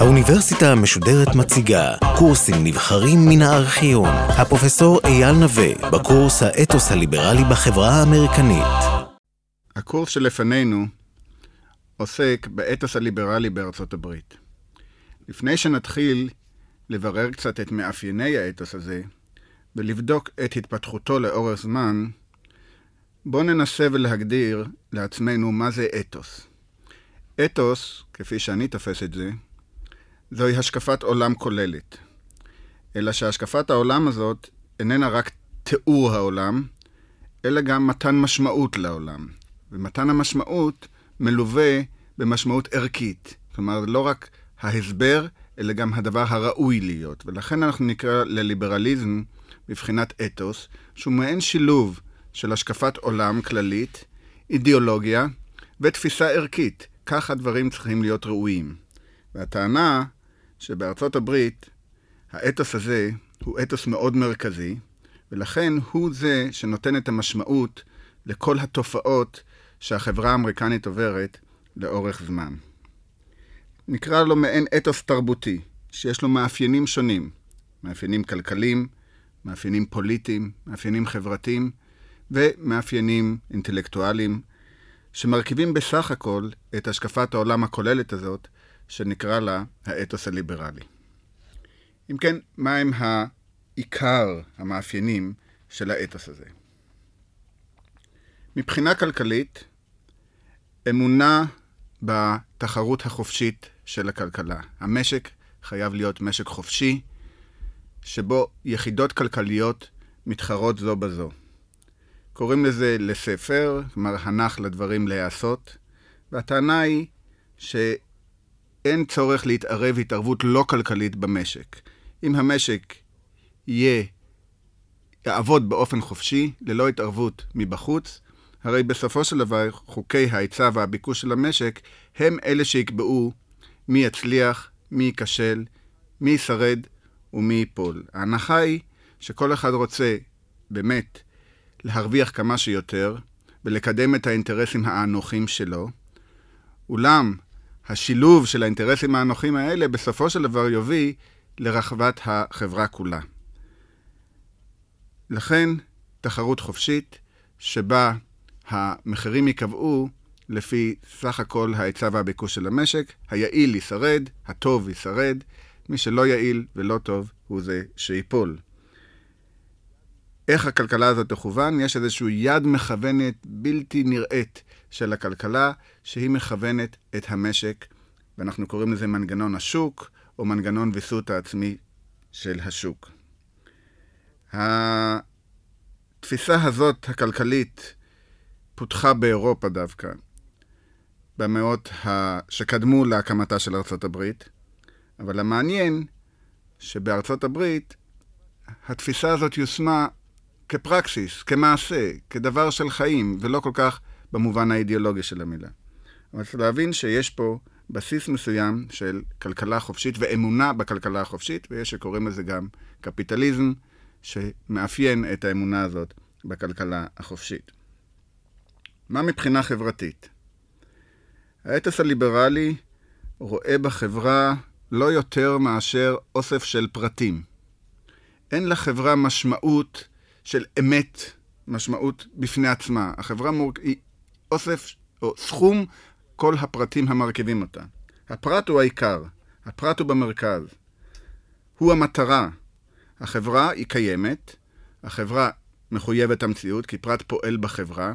האוניברסיטה המשודרת מציגה קורסים נבחרים מן הארכיון. הפרופסור אייל נווה, בקורס האתוס הליברלי בחברה האמריקנית. הקורס שלפנינו עוסק באתוס הליברלי בארצות הברית. לפני שנתחיל לברר קצת את מאפייני האתוס הזה ולבדוק את התפתחותו לאורך זמן, בואו ננסה ולהגדיר לעצמנו מה זה אתוס. אתוס, כפי שאני תופס את זה, זוהי השקפת עולם כוללת. אלא שהשקפת העולם הזאת איננה רק תיאור העולם, אלא גם מתן משמעות לעולם. ומתן המשמעות מלווה במשמעות ערכית. כלומר, לא רק ההסבר, אלא גם הדבר הראוי להיות. ולכן אנחנו נקרא לליברליזם בבחינת אתוס, שהוא מעין שילוב של השקפת עולם כללית, אידיאולוגיה ותפיסה ערכית. כך הדברים צריכים להיות ראויים. והטענה שבארצות הברית האתוס הזה הוא אתוס מאוד מרכזי, ולכן הוא זה שנותן את המשמעות לכל התופעות שהחברה האמריקנית עוברת לאורך זמן. נקרא לו מעין אתוס תרבותי, שיש לו מאפיינים שונים, מאפיינים כלכליים, מאפיינים פוליטיים, מאפיינים חברתיים ומאפיינים אינטלקטואליים, שמרכיבים בסך הכל את השקפת העולם הכוללת הזאת, שנקרא לה האתוס הליברלי. אם כן, מהם העיקר המאפיינים של האתוס הזה? מבחינה כלכלית, אמונה בתחרות החופשית של הכלכלה. המשק חייב להיות משק חופשי, שבו יחידות כלכליות מתחרות זו בזו. קוראים לזה לספר, כלומר הנח לדברים להיעשות, והטענה היא שאין צורך להתערב התערבות לא כלכלית במשק. אם המשק יהיה, יעבוד באופן חופשי, ללא התערבות מבחוץ, הרי בסופו של דבר חוקי ההיצע והביקוש של המשק הם אלה שיקבעו מי יצליח, מי ייכשל, מי ישרד ומי ייפול. ההנחה היא שכל אחד רוצה באמת להרוויח כמה שיותר ולקדם את האינטרסים האנוכיים שלו, אולם השילוב של האינטרסים האנוכיים האלה בסופו של דבר יוביל לרחבת החברה כולה. לכן, תחרות חופשית, שבה המחירים ייקבעו לפי סך הכל ההיצע והביקוש של המשק, היעיל ישרד, הטוב ישרד, מי שלא יעיל ולא טוב הוא זה שיפול. איך הכלכלה הזאת תכוון? יש איזושהי יד מכוונת בלתי נראית של הכלכלה, שהיא מכוונת את המשק, ואנחנו קוראים לזה מנגנון השוק, או מנגנון ויסות העצמי של השוק. התפיסה הזאת, הכלכלית, פותחה באירופה דווקא, במאות ה... שקדמו להקמתה של ארצות הברית, אבל המעניין שבארצות הברית התפיסה הזאת יושמה כפרקסיס, כמעשה, כדבר של חיים, ולא כל כך במובן האידיאולוגי של המילה. אבל צריך להבין שיש פה בסיס מסוים של כלכלה חופשית ואמונה בכלכלה החופשית, ויש שקוראים לזה גם קפיטליזם, שמאפיין את האמונה הזאת בכלכלה החופשית. מה מבחינה חברתית? האתוס הליברלי רואה בחברה לא יותר מאשר אוסף של פרטים. אין לחברה משמעות של אמת, משמעות בפני עצמה. החברה מור... היא אוסף או סכום כל הפרטים המרכיבים אותה. הפרט הוא העיקר, הפרט הוא במרכז. הוא המטרה. החברה היא קיימת, החברה מחויבת המציאות, כי פרט פועל בחברה,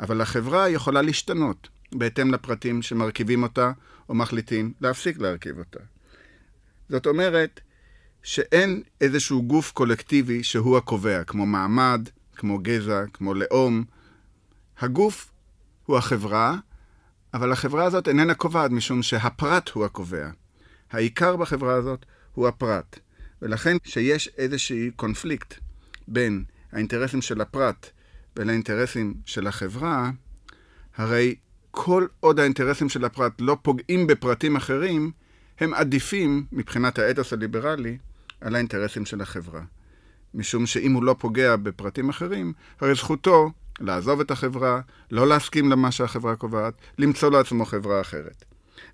אבל החברה יכולה להשתנות בהתאם לפרטים שמרכיבים אותה, או מחליטים להפסיק להרכיב אותה. זאת אומרת שאין איזשהו גוף קולקטיבי שהוא הקובע, כמו מעמד, כמו גזע, כמו לאום. הגוף הוא החברה, אבל החברה הזאת איננה קובעת משום שהפרט הוא הקובע. העיקר בחברה הזאת הוא הפרט. ולכן כשיש איזשהו קונפליקט בין האינטרסים של הפרט ולאינטרסים של החברה, הרי כל עוד האינטרסים של הפרט לא פוגעים בפרטים אחרים, הם עדיפים, מבחינת האתוס הליברלי, על האינטרסים של החברה. משום שאם הוא לא פוגע בפרטים אחרים, הרי זכותו לעזוב את החברה, לא להסכים למה שהחברה קובעת, למצוא לעצמו חברה אחרת.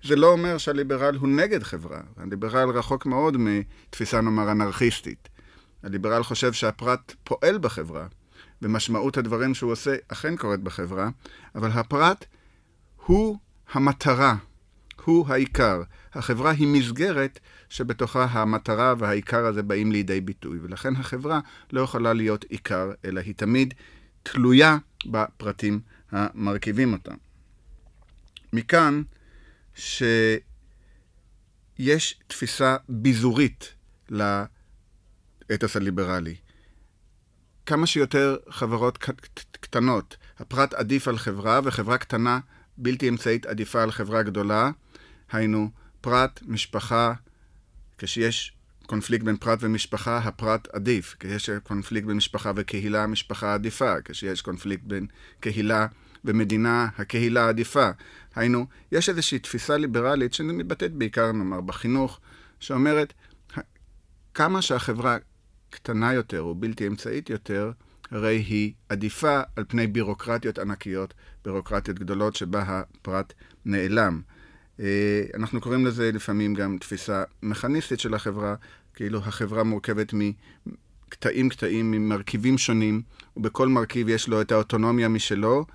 זה לא אומר שהליברל הוא נגד חברה. הליברל רחוק מאוד מתפיסה, נאמר, אנרכיסטית. הליברל חושב שהפרט פועל בחברה, ומשמעות הדברים שהוא עושה אכן קורית בחברה, אבל הפרט הוא המטרה, הוא העיקר. החברה היא מסגרת שבתוכה המטרה והעיקר הזה באים לידי ביטוי, ולכן החברה לא יכולה להיות עיקר, אלא היא תמיד תלויה בפרטים המרכיבים אותה. מכאן שיש תפיסה ביזורית לאתוס הליברלי. כמה שיותר חברות קטנות, הפרט עדיף על חברה, וחברה קטנה בלתי אמצעית עדיפה על חברה גדולה, היינו פרט, משפחה, כשיש קונפליקט בין פרט ומשפחה, הפרט עדיף. כשיש קונפליקט בין משפחה וקהילה, המשפחה עדיפה. כשיש קונפליקט בין קהילה ומדינה, הקהילה עדיפה. היינו, יש איזושהי תפיסה ליברלית שמתבטאת בעיקר, נאמר, בחינוך, שאומרת, כמה שהחברה קטנה יותר או בלתי אמצעית יותר, הרי היא עדיפה על פני בירוקרטיות ענקיות, בירוקרטיות גדולות שבה הפרט נעלם. אה, אנחנו קוראים לזה לפעמים גם תפיסה מכניסטית של החברה, כאילו החברה מורכבת מקטעים קטעים, ממרכיבים שונים, ובכל מרכיב יש לו את האוטונומיה משלו,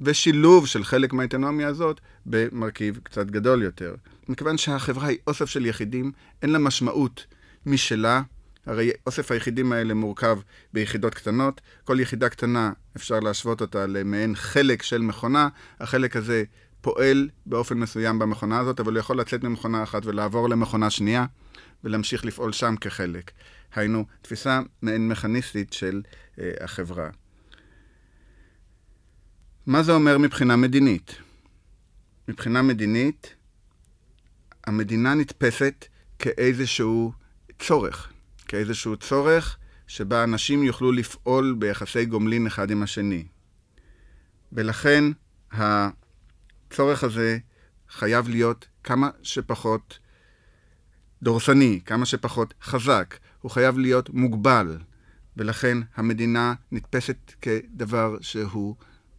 ושילוב של חלק מהאוטונומיה הזאת במרכיב קצת גדול יותר. מכיוון שהחברה היא אוסף של יחידים, אין לה משמעות משלה. הרי אוסף היחידים האלה מורכב ביחידות קטנות. כל יחידה קטנה, אפשר להשוות אותה למעין חלק של מכונה. החלק הזה פועל באופן מסוים במכונה הזאת, אבל הוא יכול לצאת ממכונה אחת ולעבור למכונה שנייה, ולהמשיך לפעול שם כחלק. היינו, תפיסה מעין מכניסטית של אה, החברה. מה זה אומר מבחינה מדינית? מבחינה מדינית, המדינה נתפסת כאיזשהו צורך, כאיזשהו צורך שבה אנשים יוכלו לפעול ביחסי גומלין אחד עם השני. ולכן הצורך הזה חייב להיות כמה שפחות דורסני, כמה שפחות חזק. הוא חייב להיות מוגבל, ולכן המדינה נתפסת כדבר שהוא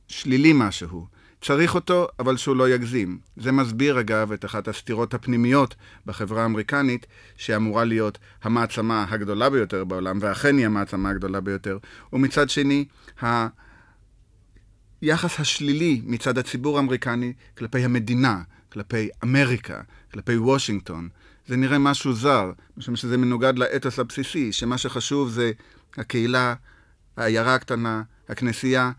שלילי משהו. צריך אותו, אבל שהוא לא יגזים. זה מסביר, אגב, את אחת הסתירות הפנימיות בחברה האמריקנית, שאמורה להיות המעצמה הגדולה ביותר בעולם, ואכן היא המעצמה הגדולה ביותר, ומצד שני, היחס השלילי מצד הציבור האמריקני כלפי המדינה, כלפי אמריקה, כלפי וושינגטון. זה נראה משהו זר, משום שזה מנוגד לאתוס הבסיסי, שמה שחשוב זה הקהילה, העיירה הקטנה, הכנסייה.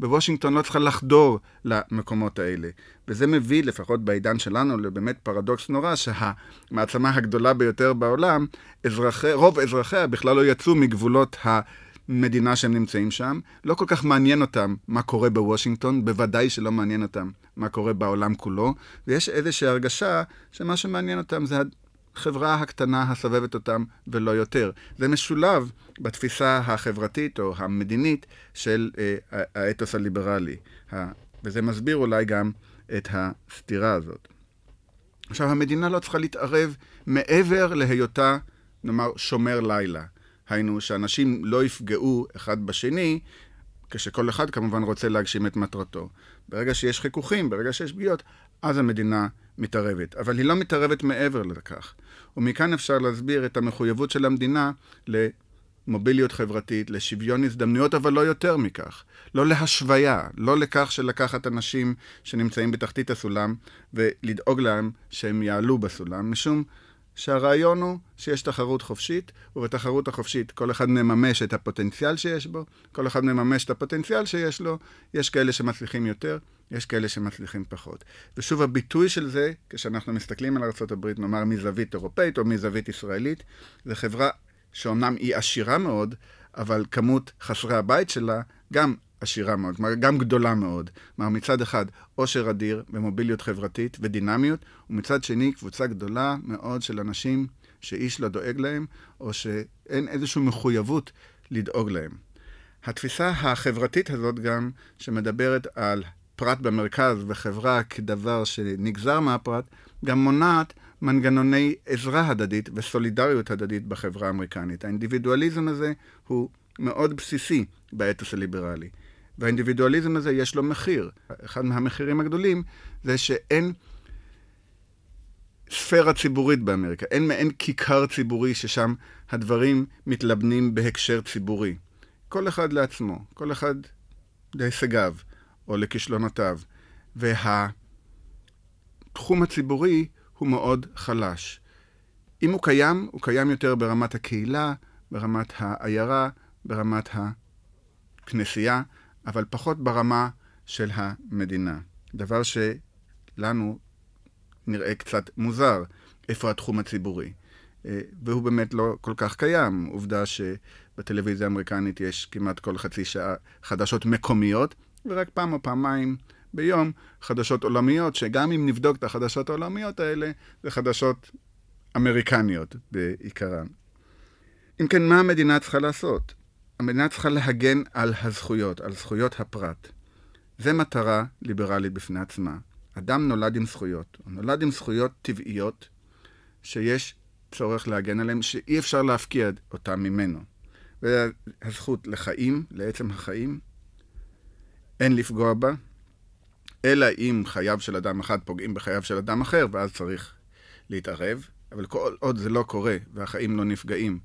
בוושינגטון לא צריכה לחדור למקומות האלה. וזה מביא, לפחות בעידן שלנו, לבאמת פרדוקס נורא, שהמעצמה הגדולה ביותר בעולם, אזרחי, רוב אזרחיה בכלל לא יצאו מגבולות המדינה שהם נמצאים שם. לא כל כך מעניין אותם מה קורה בוושינגטון, בוודאי שלא מעניין אותם מה קורה בעולם כולו, ויש איזושהי הרגשה שמה שמעניין אותם זה החברה הקטנה הסובבת אותם ולא יותר. זה משולב בתפיסה החברתית או המדינית של אה, האתוס הליברלי. וזה מסביר אולי גם את הסתירה הזאת. עכשיו, המדינה לא צריכה להתערב מעבר להיותה, נאמר, שומר לילה. היינו, שאנשים לא יפגעו אחד בשני, כשכל אחד כמובן רוצה להגשים את מטרתו. ברגע שיש חיכוכים, ברגע שיש פגיעות, אז המדינה מתערבת. אבל היא לא מתערבת מעבר לכך. ומכאן אפשר להסביר את המחויבות של המדינה למוביליות חברתית, לשוויון הזדמנויות, אבל לא יותר מכך. לא להשוויה, לא לכך של לקחת אנשים שנמצאים בתחתית הסולם ולדאוג להם שהם יעלו בסולם, משום שהרעיון הוא שיש תחרות חופשית, ובתחרות החופשית כל אחד מממש את הפוטנציאל שיש בו, כל אחד מממש את הפוטנציאל שיש לו, יש כאלה שמצליחים יותר, יש כאלה שמצליחים פחות. ושוב, הביטוי של זה, כשאנחנו מסתכלים על ארה"ב, נאמר מזווית אירופאית או מזווית ישראלית, זו חברה שאומנם היא עשירה מאוד, אבל כמות חסרי הבית שלה גם עשירה מאוד, כלומר גם גדולה מאוד. כלומר מצד אחד עושר אדיר ומוביליות חברתית ודינמיות, ומצד שני קבוצה גדולה מאוד של אנשים שאיש לא דואג להם, או שאין איזושהי מחויבות לדאוג להם. התפיסה החברתית הזאת גם, שמדברת על פרט במרכז וחברה כדבר שנגזר מהפרט, גם מונעת מנגנוני עזרה הדדית וסולידריות הדדית בחברה האמריקנית. האינדיבידואליזם הזה הוא מאוד בסיסי באתוס הליברלי. והאינדיבידואליזם הזה יש לו מחיר. אחד מהמחירים הגדולים זה שאין ספירה ציבורית באמריקה, אין מעין כיכר ציבורי ששם הדברים מתלבנים בהקשר ציבורי. כל אחד לעצמו, כל אחד להישגיו או לכישלונותיו. והתחום הציבורי הוא מאוד חלש. אם הוא קיים, הוא קיים יותר ברמת הקהילה, ברמת העיירה, ברמת הכנסייה, אבל פחות ברמה של המדינה. דבר שלנו נראה קצת מוזר, איפה התחום הציבורי. אה, והוא באמת לא כל כך קיים. עובדה שבטלוויזיה האמריקנית יש כמעט כל חצי שעה חדשות מקומיות, ורק פעם או פעמיים ביום חדשות עולמיות, שגם אם נבדוק את החדשות העולמיות האלה, זה חדשות אמריקניות בעיקרן. אם כן, מה המדינה צריכה לעשות? המדינה צריכה להגן על הזכויות, על זכויות הפרט. זה מטרה ליברלית בפני עצמה. אדם נולד עם זכויות. הוא נולד עם זכויות טבעיות שיש צורך להגן עליהן, שאי אפשר להפקיע אותן ממנו. והזכות לחיים, לעצם החיים, אין לפגוע בה, אלא אם חייו של אדם אחד פוגעים בחייו של אדם אחר, ואז צריך להתערב. אבל כל עוד זה לא קורה והחיים לא נפגעים,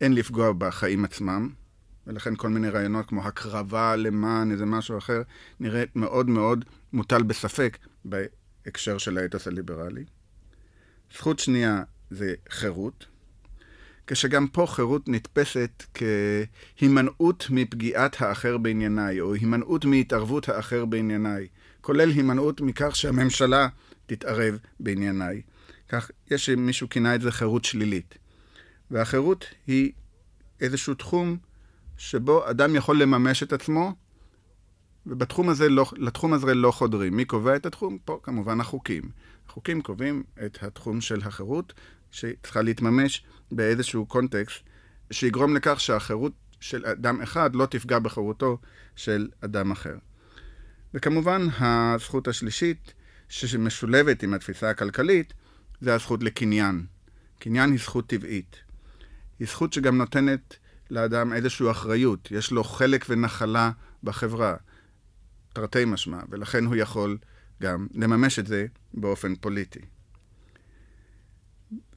אין לפגוע בחיים עצמם, ולכן כל מיני רעיונות כמו הקרבה למען איזה משהו אחר, נראית מאוד מאוד מוטל בספק בהקשר של האתוס הליברלי. זכות שנייה זה חירות, כשגם פה חירות נתפסת כהימנעות מפגיעת האחר בענייניי, או הימנעות מהתערבות האחר בענייניי, כולל הימנעות מכך שהממשלה תתערב בענייניי. כך, יש מישהו כינה את זה חירות שלילית. והחירות היא איזשהו תחום שבו אדם יכול לממש את עצמו, ובתחום הזה לא, לתחום הזה לא חודרים. מי קובע את התחום? פה כמובן החוקים. החוקים קובעים את התחום של החירות, שצריכה להתממש באיזשהו קונטקסט, שיגרום לכך שהחירות של אדם אחד לא תפגע בחירותו של אדם אחר. וכמובן, הזכות השלישית, שמשולבת עם התפיסה הכלכלית, זה הזכות לקניין. קניין היא זכות טבעית. היא זכות שגם נותנת לאדם איזושהי אחריות, יש לו חלק ונחלה בחברה, תרתי משמע, ולכן הוא יכול גם לממש את זה באופן פוליטי.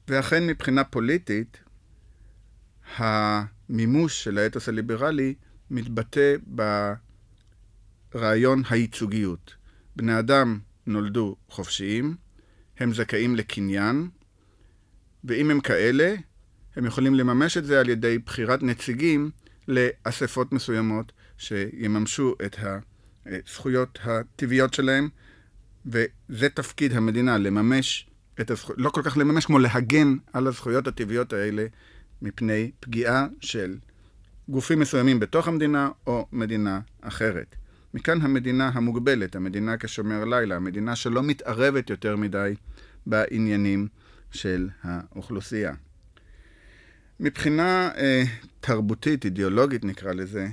ואכן מבחינה פוליטית, המימוש של האתוס הליברלי מתבטא ברעיון הייצוגיות. בני אדם נולדו חופשיים, הם זכאים לקניין, ואם הם כאלה, הם יכולים לממש את זה על ידי בחירת נציגים לאספות מסוימות שיממשו את הזכויות הטבעיות שלהם, וזה תפקיד המדינה, לממש את הזכויות, לא כל כך לממש כמו להגן על הזכויות הטבעיות האלה מפני פגיעה של גופים מסוימים בתוך המדינה או מדינה אחרת. מכאן המדינה המוגבלת, המדינה כשומר לילה, המדינה שלא מתערבת יותר מדי בעניינים של האוכלוסייה. מבחינה אה, תרבותית, אידיאולוגית נקרא לזה,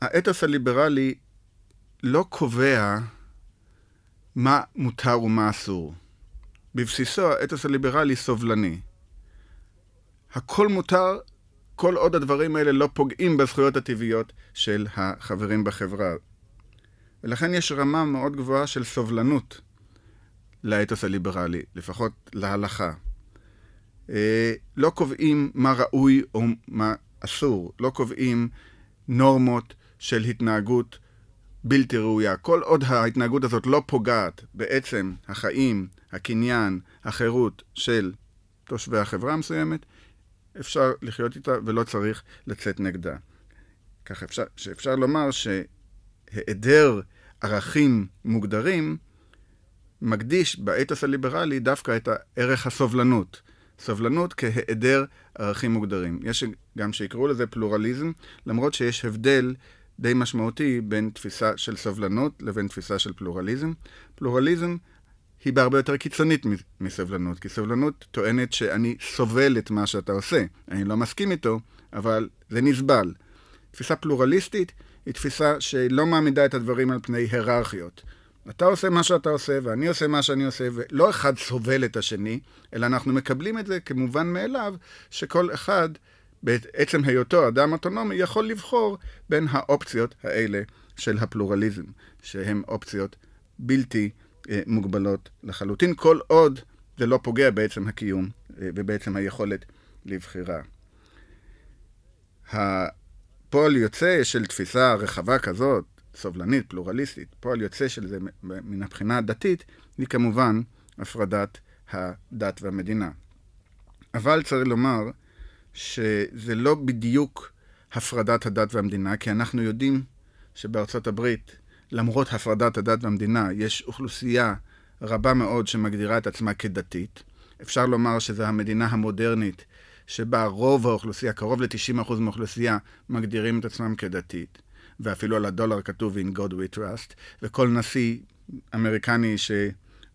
האתוס הליברלי לא קובע מה מותר ומה אסור. בבסיסו האתוס הליברלי סובלני. הכל מותר כל עוד הדברים האלה לא פוגעים בזכויות הטבעיות של החברים בחברה. ולכן יש רמה מאוד גבוהה של סובלנות לאתוס הליברלי, לפחות להלכה. אה, לא קובעים מה ראוי או מה אסור, לא קובעים נורמות של התנהגות בלתי ראויה. כל עוד ההתנהגות הזאת לא פוגעת בעצם החיים, הקניין, החירות של תושבי החברה המסוימת, אפשר לחיות איתה ולא צריך לצאת נגדה. כך אפשר, שאפשר לומר שהיעדר ערכים מוגדרים מקדיש באתוס הליברלי דווקא את הערך הסובלנות. סובלנות כהיעדר ערכים מוגדרים. יש גם שיקראו לזה פלורליזם, למרות שיש הבדל די משמעותי בין תפיסה של סובלנות לבין תפיסה של פלורליזם. פלורליזם היא בהרבה יותר קיצונית מסבלנות, כי סבלנות טוענת שאני סובל את מה שאתה עושה. אני לא מסכים איתו, אבל זה נסבל. תפיסה פלורליסטית היא תפיסה שלא מעמידה את הדברים על פני היררכיות. אתה עושה מה שאתה עושה, ואני עושה מה שאני עושה, ולא אחד סובל את השני, אלא אנחנו מקבלים את זה כמובן מאליו, שכל אחד, בעצם היותו אדם אוטונומי, יכול לבחור בין האופציות האלה של הפלורליזם, שהן אופציות בלתי מוגבלות לחלוטין, כל עוד זה לא פוגע בעצם הקיום אה, ובעצם היכולת לבחירה. הפועל יוצא של תפיסה רחבה כזאת, סובלנית, פלורליסטית, פועל יוצא של זה מן הבחינה הדתית, היא כמובן הפרדת הדת והמדינה. אבל צריך לומר שזה לא בדיוק הפרדת הדת והמדינה, כי אנחנו יודעים שבארצות הברית, למרות הפרדת הדת והמדינה, יש אוכלוסייה רבה מאוד שמגדירה את עצמה כדתית. אפשר לומר שזו המדינה המודרנית, שבה רוב האוכלוסייה, קרוב ל-90% מהאוכלוסייה, מגדירים את עצמם כדתית. ואפילו על הדולר כתוב In God We Trust, וכל נשיא אמריקני ש...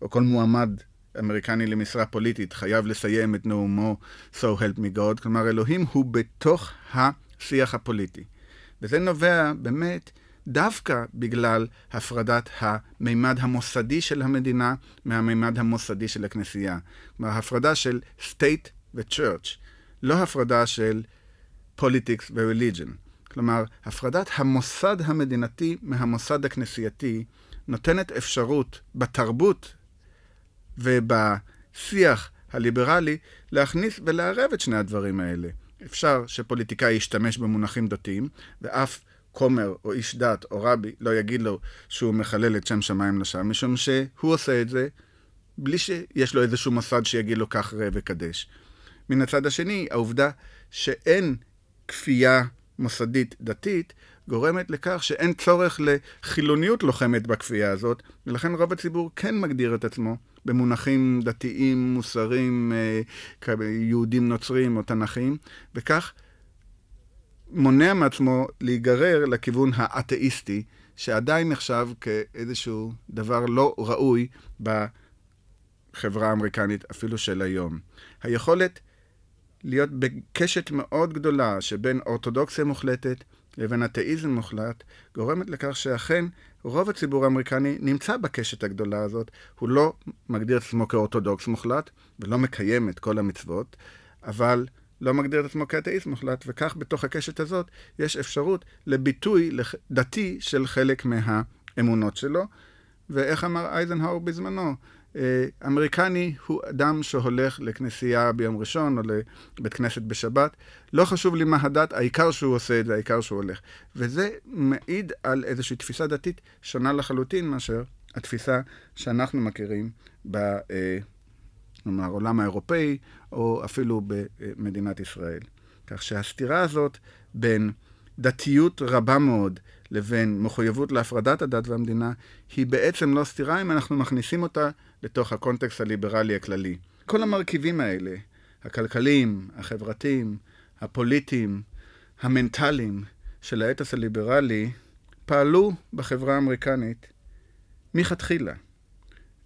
או כל מועמד אמריקני למשרה פוליטית חייב לסיים את נאומו So Help Me God, כלומר אלוהים הוא בתוך השיח הפוליטי. וזה נובע באמת דווקא בגלל הפרדת המימד המוסדי של המדינה מהמימד המוסדי של הכנסייה. כלומר, הפרדה של state ו-church, לא הפרדה של politics ו-religion. כלומר, הפרדת המוסד המדינתי מהמוסד הכנסייתי נותנת אפשרות בתרבות ובשיח הליברלי להכניס ולערב את שני הדברים האלה. אפשר שפוליטיקאי ישתמש במונחים דתיים, ואף כומר או איש דת או רבי לא יגיד לו שהוא מחלל את שם שמיים לשווא, משום שהוא עושה את זה בלי שיש לו איזשהו מוסד שיגיד לו כך ראה וקדש. מן הצד השני, העובדה שאין כפייה מוסדית דתית, גורמת לכך שאין צורך לחילוניות לוחמת בכפייה הזאת, ולכן רוב הציבור כן מגדיר את עצמו במונחים דתיים, מוסריים, אה, יהודים נוצרים או תנ"כיים, וכך מונע מעצמו להיגרר לכיוון האתאיסטי, שעדיין נחשב כאיזשהו דבר לא ראוי בחברה האמריקנית, אפילו של היום. היכולת להיות בקשת מאוד גדולה שבין אורתודוקסיה מוחלטת לבין אתאיזם מוחלט, גורמת לכך שאכן רוב הציבור האמריקני נמצא בקשת הגדולה הזאת. הוא לא מגדיר עצמו כאורתודוקס מוחלט ולא מקיים את כל המצוות, אבל לא מגדיר את עצמו כאתאיסט מוחלט, וכך בתוך הקשת הזאת יש אפשרות לביטוי דתי של חלק מהאמונות שלו. ואיך אמר אייזנהאור בזמנו? אה, אמריקני הוא אדם שהולך לכנסייה ביום ראשון או לבית כנסת בשבת. לא חשוב לי מה הדת, העיקר שהוא עושה את זה, העיקר שהוא הולך. וזה מעיד על איזושהי תפיסה דתית שונה לחלוטין מאשר התפיסה שאנחנו מכירים ב... נאמר, עולם האירופאי, או אפילו במדינת ישראל. כך שהסתירה הזאת בין דתיות רבה מאוד לבין מחויבות להפרדת הדת והמדינה, היא בעצם לא סתירה אם אנחנו מכניסים אותה לתוך הקונטקסט הליברלי הכללי. כל המרכיבים האלה, הכלכליים, החברתיים, הפוליטיים, המנטליים של האתוס הליברלי, פעלו בחברה האמריקנית מכתחילה.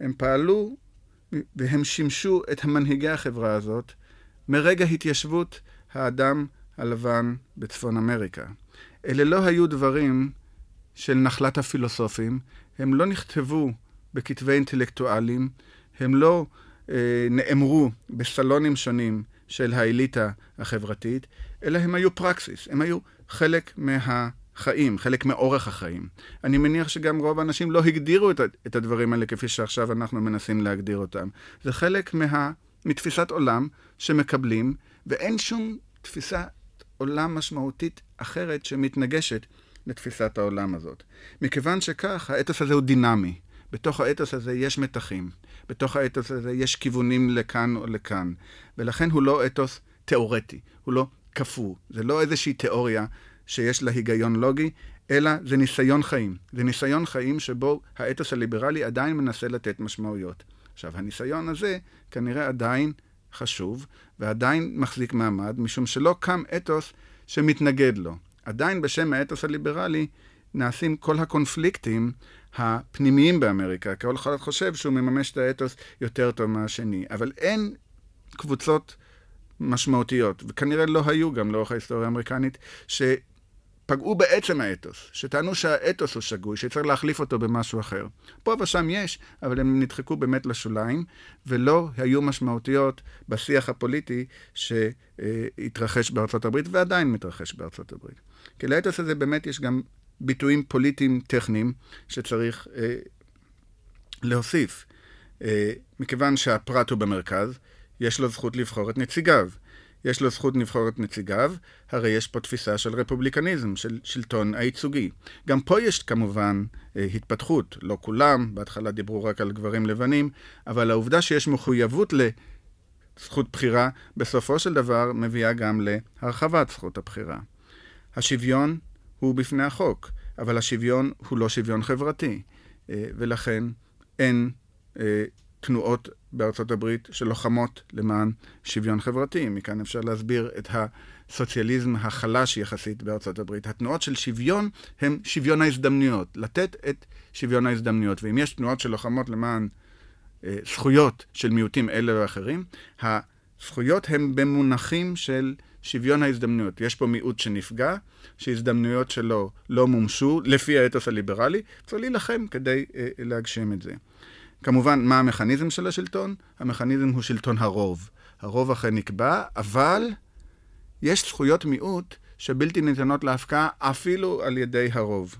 הם פעלו והם שימשו את מנהיגי החברה הזאת מרגע התיישבות האדם הלבן בצפון אמריקה. אלה לא היו דברים של נחלת הפילוסופים, הם לא נכתבו בכתבי אינטלקטואלים, הם לא אה, נאמרו בסלונים שונים של האליטה החברתית, אלא הם היו פרקסיס, הם היו חלק מהחיים, חלק מאורך החיים. אני מניח שגם רוב האנשים לא הגדירו את, את הדברים האלה כפי שעכשיו אנחנו מנסים להגדיר אותם. זה חלק מה, מתפיסת עולם שמקבלים, ואין שום תפיסת עולם משמעותית אחרת שמתנגשת לתפיסת העולם הזאת. מכיוון שכך, האתוס הזה הוא דינמי. בתוך האתוס הזה יש מתחים. בתוך האתוס הזה יש כיוונים לכאן או לכאן. ולכן הוא לא אתוס תיאורטי, הוא לא קפוא. זה לא איזושהי תיאוריה שיש לה היגיון לוגי, אלא זה ניסיון חיים. זה ניסיון חיים שבו האתוס הליברלי עדיין מנסה לתת משמעויות. עכשיו, הניסיון הזה כנראה עדיין חשוב, ועדיין מחזיק מעמד, משום שלא קם אתוס שמתנגד לו. עדיין בשם האתוס הליברלי נעשים כל הקונפליקטים הפנימיים באמריקה. כל אחד חושב שהוא מממש את האתוס יותר טוב מהשני, אבל אין קבוצות משמעותיות, וכנראה לא היו גם לאורך ההיסטוריה האמריקנית, שפגעו בעצם האתוס, שטענו שהאתוס הוא שגוי, שצריך להחליף אותו במשהו אחר. פה ושם יש, אבל הם נדחקו באמת לשוליים, ולא היו משמעותיות בשיח הפוליטי שהתרחש בארצות הברית, ועדיין מתרחש בארצות הברית. כי לאתוס הזה באמת יש גם ביטויים פוליטיים טכניים שצריך אה, להוסיף. אה, מכיוון שהפרט הוא במרכז, יש לו זכות לבחור את נציגיו. יש לו זכות לבחור את נציגיו, הרי יש פה תפיסה של רפובליקניזם, של שלטון הייצוגי. גם פה יש כמובן אה, התפתחות, לא כולם, בהתחלה דיברו רק על גברים לבנים, אבל העובדה שיש מחויבות לזכות בחירה, בסופו של דבר מביאה גם להרחבת זכות הבחירה. השוויון הוא בפני החוק, אבל השוויון הוא לא שוויון חברתי, אה, ולכן אין אה, תנועות בארצות הברית שלוחמות למען שוויון חברתי. מכאן אפשר להסביר את הסוציאליזם החלש יחסית בארצות הברית. התנועות של שוויון הם שוויון ההזדמנויות, לתת את שוויון ההזדמנויות. ואם יש תנועות שלוחמות למען אה, זכויות של מיעוטים אלה ואחרים, הזכויות הן במונחים של שוויון ההזדמנויות. יש פה מיעוט שנפגע, שהזדמנויות שלו לא מומשו לפי האתוס הליברלי, צריך להילחם כדי אה, להגשים את זה. כמובן, מה המכניזם של השלטון? המכניזם הוא שלטון הרוב. הרוב אכן נקבע, אבל יש זכויות מיעוט שבלתי ניתנות להפקעה אפילו על ידי הרוב.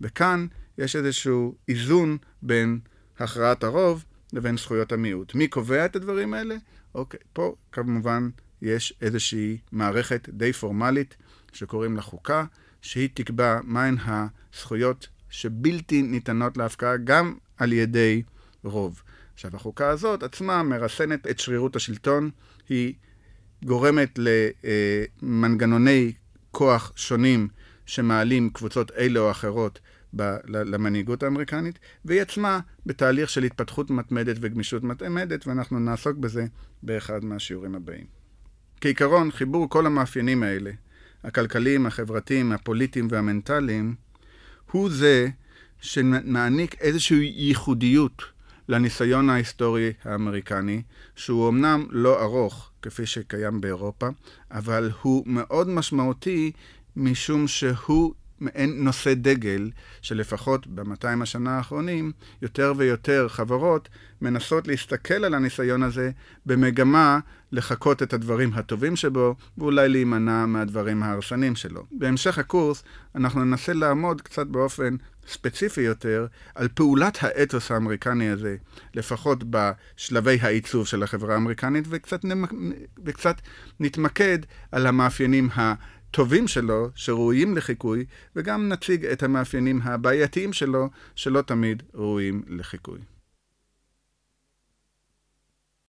וכאן יש איזשהו איזון בין הכרעת הרוב לבין זכויות המיעוט. מי קובע את הדברים האלה? אוקיי, פה כמובן יש איזושהי מערכת די פורמלית שקוראים לה חוקה, שהיא תקבע מהן הזכויות שבלתי ניתנות להפקעה גם על ידי רוב. עכשיו, החוקה הזאת עצמה מרסנת את שרירות השלטון, היא גורמת למנגנוני כוח שונים שמעלים קבוצות אלה או אחרות למנהיגות האמריקנית, והיא עצמה בתהליך של התפתחות מתמדת וגמישות מתמדת, ואנחנו נעסוק בזה באחד מהשיעורים הבאים. כעיקרון, חיבור כל המאפיינים האלה, הכלכליים, החברתיים, הפוליטיים והמנטליים, הוא זה שמעניק איזושהי ייחודיות לניסיון ההיסטורי האמריקני, שהוא אמנם לא ארוך כפי שקיים באירופה, אבל הוא מאוד משמעותי משום שהוא מעין נושא דגל, שלפחות ב-200 השנה האחרונים, יותר ויותר חברות מנסות להסתכל על הניסיון הזה במגמה לחקות את הדברים הטובים שבו, ואולי להימנע מהדברים ההרסניים שלו. בהמשך הקורס אנחנו ננסה לעמוד קצת באופן ספציפי יותר על פעולת האתוס האמריקני הזה, לפחות בשלבי העיצוב של החברה האמריקנית, וקצת, נמק... וקצת נתמקד על המאפיינים הטובים שלו, שראויים לחיקוי, וגם נציג את המאפיינים הבעייתיים שלו, שלא תמיד ראויים לחיקוי.